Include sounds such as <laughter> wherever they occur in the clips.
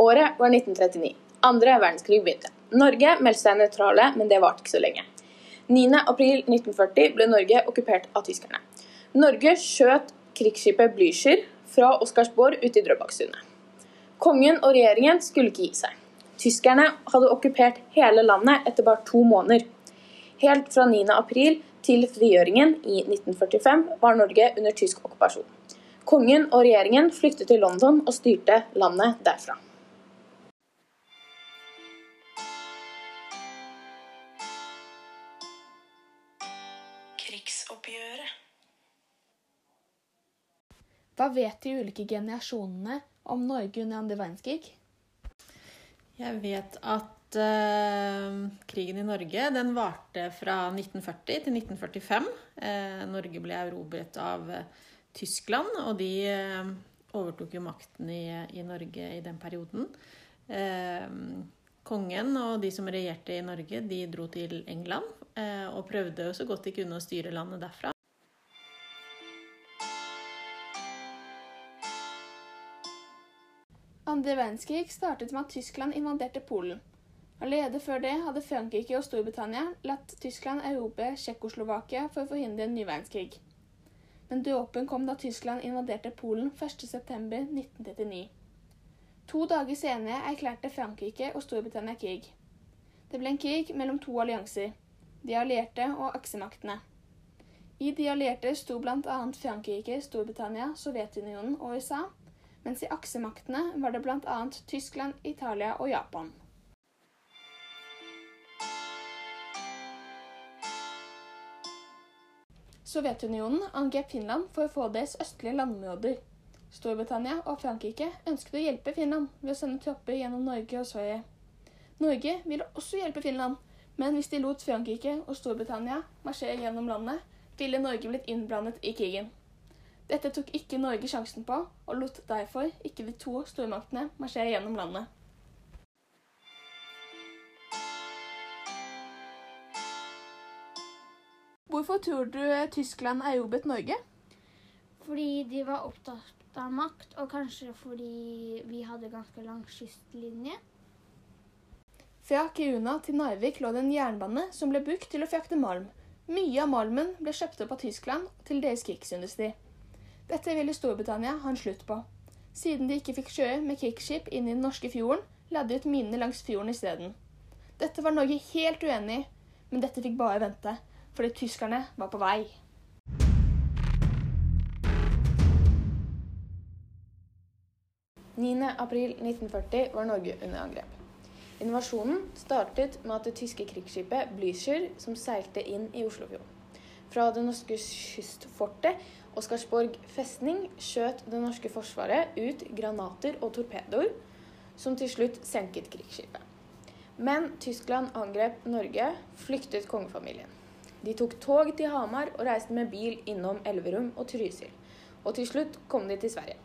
Året var 1939. Andre verdenskrig begynte. Norge meldte seg nøytrale, men det varte ikke så lenge. 9.4.1940 ble Norge okkupert av tyskerne. Norge skjøt krigsskipet Blücher fra Oscarsborg ute i Drøbaksundet. Kongen og regjeringen skulle ikke gi seg. Tyskerne hadde okkupert hele landet etter bare to måneder. Helt fra 9. april til frigjøringen i 1945 var Norge under tysk okkupasjon. Kongen og regjeringen flyktet til London og styrte landet derfra. Krigsoppgjøret. Hva vet de ulike generasjonene om Norge under andre verdenskrig? Jeg vet at uh, krigen i Norge den varte fra 1940 til 1945. Uh, Norge ble erobret av uh, Tyskland, og de eh, overtok jo makten i, i Norge i den perioden. Eh, kongen og de som regjerte i Norge, de dro til England eh, og prøvde så godt de kunne å styre landet derfra. Andre verdenskrig startet med at Tyskland invaderte Polen. Allerede før det hadde Frankrike og Storbritannia latt Tyskland erobre Tsjekkoslovakia for å forhindre en ny verdenskrig. Men dråpen kom da Tyskland invaderte Polen 1.9.1939. To dager senere erklærte Frankrike og Storbritannia krig. Det ble en krig mellom to allianser, de allierte og aksemaktene. I de allierte sto bl.a. Frankrike, Storbritannia, Sovjetunionen og USA, mens i aksemaktene var det bl.a. Tyskland, Italia og Japan. Sovjetunionen angrep Finland for å få deres østlige landområder. Storbritannia og Frankrike ønsket å hjelpe Finland ved å sende tropper gjennom Norge og Sverige. Norge ville også hjelpe Finland, men hvis de lot Frankrike og Storbritannia marsjere gjennom landet, ville Norge blitt innblandet i krigen. Dette tok ikke Norge sjansen på, og lot derfor ikke de to stormaktene marsjere gjennom landet. Hvorfor tror du Tyskland erobret Norge? Fordi de var opptatt av makt, og kanskje fordi vi hadde ganske lang kystlinje. Fra Kiruna til Narvik lå det en jernbane som ble brukt til å frakte malm. Mye av malmen ble kjøpt opp av Tyskland til deres krigsindustri. Dette ville Storbritannia ha en slutt på. Siden de ikke fikk kjøre med krigsskip inn i den norske fjorden, la de ut minene langs fjorden isteden. Dette var Norge helt uenig i, men dette fikk bare vente, fordi tyskerne var på vei. april 1940 var Norge under angrep. Invasjonen startet med at det tyske krigsskipet Blücher, som seilte inn i Oslofjorden. Fra det norske kystfortet Oscarsborg festning skjøt det norske forsvaret ut granater og torpedoer, som til slutt senket krigsskipet. Men Tyskland angrep Norge, flyktet kongefamilien. De tok tog til Hamar og reiste med bil innom Elverum og Trysil. Og til slutt kom de til Sverige.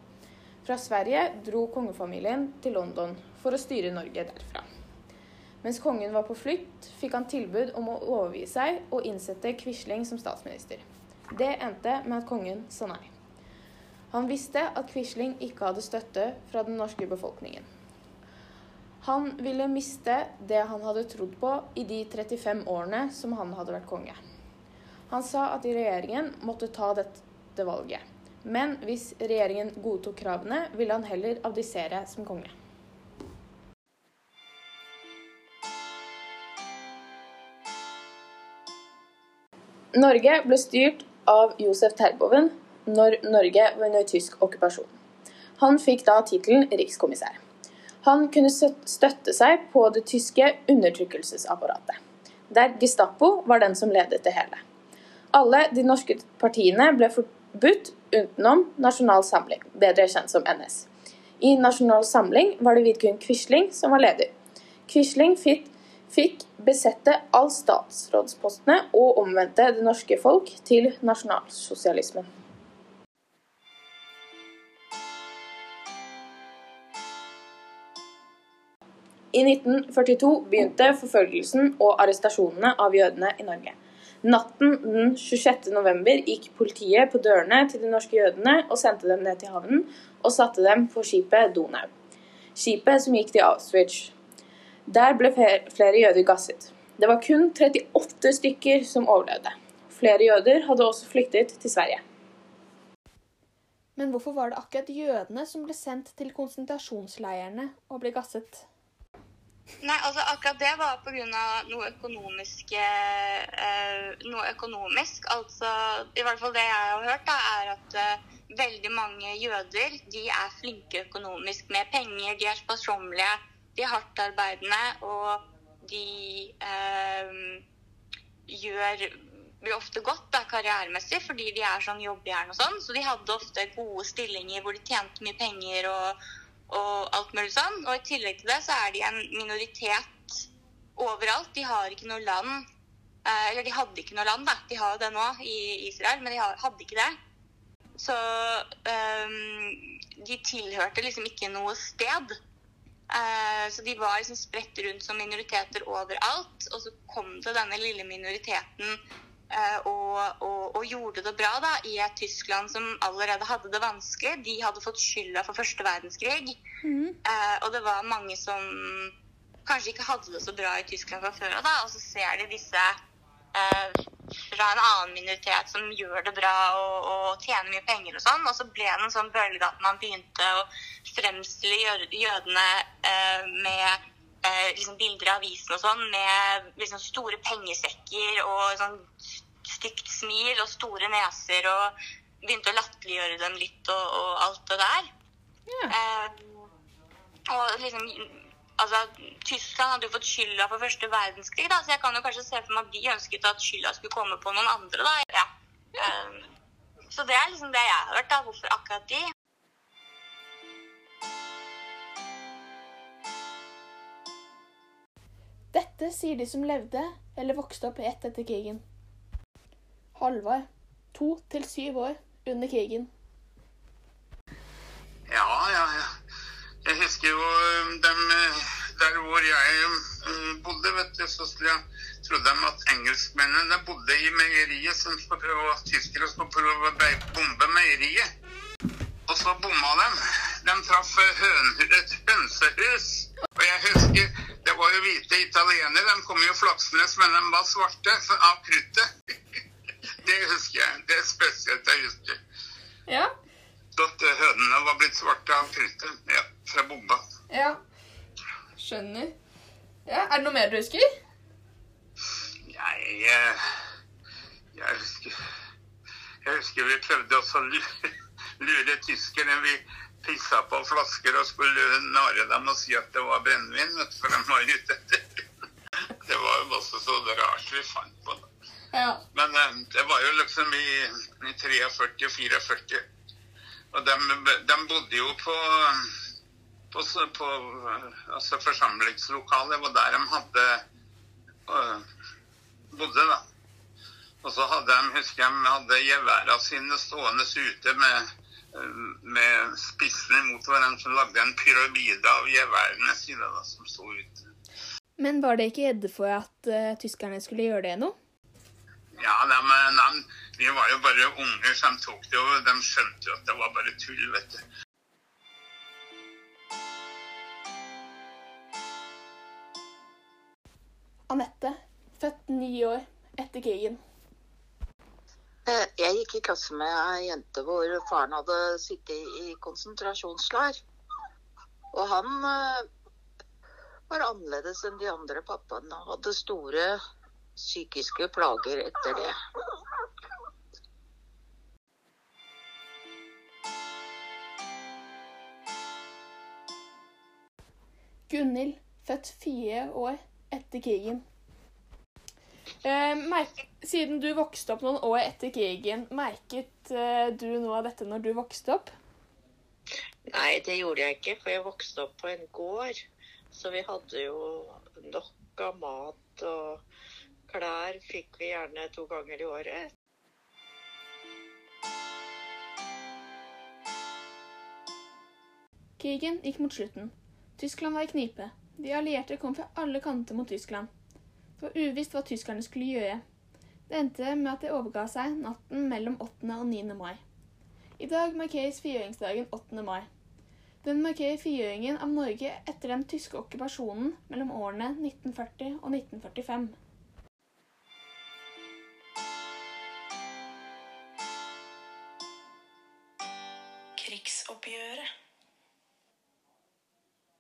Fra Sverige dro kongefamilien til London for å styre Norge derfra. Mens kongen var på flukt, fikk han tilbud om å overgi seg og innsette Quisling som statsminister. Det endte med at kongen sa nei. Han visste at Quisling ikke hadde støtte fra den norske befolkningen. Han ville miste det han hadde trodd på i de 35 årene som han hadde vært konge. Han sa at regjeringen måtte ta dette valget. Men hvis regjeringen godtok kravene, ville han heller abdisere som konge. Norge ble styrt av Josef Terboven når Norge var under tysk okkupasjon. Han fikk da tittelen rikskommissær. Han kunne støtte seg på det tyske undertrykkelsesapparatet, der Gestapo var den som ledet det hele. Alle de norske partiene ble forbudt utenom Nasjonal Samling, bedre kjent som NS. I Nasjonal Samling var det Vidkun Quisling som var leder. Quisling fikk, fikk besette all statsrådspostene og omvendte det norske folk til nasjonalsosialismen. I 1942 begynte forfølgelsen og arrestasjonene av jødene i Norge. Natten den 26. november gikk politiet på dørene til de norske jødene og sendte dem ned til havnen og satte dem på skipet Donau. skipet som gikk til Auschwitz. Der ble flere jøder gasset. Det var kun 38 stykker som overlevde. Flere jøder hadde også flyktet til Sverige. Men hvorfor var det akkurat jødene som ble sendt til konsentrasjonsleirene og ble gasset? Nei, altså akkurat det var pga. noe økonomisk eh, Noe økonomisk. Altså, i hvert fall det jeg har hørt, da, er at eh, veldig mange jøder de er flinke økonomisk med penger. De er sparsommelige, de er hardtarbeidende, og de eh, gjør ofte godt da, karrieremessig fordi de er sånn jobbjern og sånn. Så de hadde ofte gode stillinger hvor de tjente mye penger og, og alt mulig sånn. Og i tillegg til det så er de en minoritet overalt. De har ikke noe land. Eh, eller de hadde ikke noe land, da. De har jo det nå i Israel, men de hadde ikke det. Så um, de tilhørte liksom ikke noe sted. Eh, så de var liksom spredt rundt som minoriteter overalt. Og så kom det denne lille minoriteten eh, og, og, og gjorde det bra da, i et Tyskland som allerede hadde det vanskelig. De hadde fått skylda for første verdenskrig. Mm. og det var mange som kanskje ikke hadde det så bra i Tyskland fra før av. Og så ser de disse fra en annen minoritet som gjør det bra og, og tjener mye penger og sånn. Og så ble det en sånn bølge at man begynte å fremstille jødene eh, med eh, liksom bilder av avisen og sånn, med liksom store pengesekker og sånn stygt smil og store neser, og begynte å latterliggjøre dem litt og, og alt det der. Eh, og liksom Altså, Tyskland hadde jo fått skylda for første verdenskrig, da, så jeg kan jo kanskje se for meg at de ønsket at skylda skulle komme på noen andre. da. Ja. Um, så det er liksom det jeg har hørt, da. Hvorfor akkurat de? Dette sier de som levde eller vokste opp rett etter krigen. Halvard, to til syv år under krigen. Ja, ja, ja. Jeg husker jo um, dem eh, der hvor jeg um, bodde, vet du, så trodde de at engelskmennene bodde i meieriet, som skulle prøve, og tyskere skulle prøve å bombe meieriet. Og så bomma de. De traff eh, høn, et hønsehus. Og jeg husker, det var jo hvite italienere, de kom jo flaksende, men de var svarte av kruttet. <laughs> Det husker jeg. Det er spesielt jeg husker. Ja. Blitt svarte av kruttet. Ja, fra bomba. Ja. Skjønner. Ja, Er det noe mer du husker? Jeg, eh, jeg husker Jeg husker vi prøvde også å lure, lure tyskerne. Vi pissa på flasker og skulle nare dem og si at det var brennevin, for de var ute etter Det var jo også så rart vi fant på det. Ja. Men eh, det var jo liksom i, i 43-44. Og de, de bodde jo på, på, på altså forsamlingslokalet. hvor der de hadde uh, bodde, da. Og så hadde de, husker jeg, de hadde geværene sine stående ute med, med spissene mot hverandre. Så lagde en pyramide av geværene sine da, som sto ute. Men var det ikke redde for at uh, tyskerne skulle gjøre det nå? Ja, de, de, vi var jo bare unger som tok det, og de skjønte jo at det var bare tull, vet du. Anette, født ni år etter krigen. Eh, Jeg gikk i klasse med ei jente hvor faren hadde sittet i konsentrasjonsleir. Og han eh, var annerledes enn de andre pappaene og hadde store psykiske plager etter det. Gunhild, født fire år etter krigen. Eh, siden du vokste opp noen år etter krigen, merket eh, du noe av dette når du vokste opp? Nei, det gjorde jeg ikke, for jeg vokste opp på en gård. Så vi hadde jo nok av mat, og klær fikk vi gjerne to ganger i året. Krigen gikk mot slutten. Tyskland var i knipe. De allierte kom fra alle kanter mot Tyskland. Det var uvisst hva tyskerne skulle gjøre. Det endte med at de overga seg natten mellom 8. og 9. mai. I dag markeres frigjøringsdagen 8. mai. Den markerer frigjøringen av Norge etter den tyske okkupasjonen mellom årene 1940 og 1945.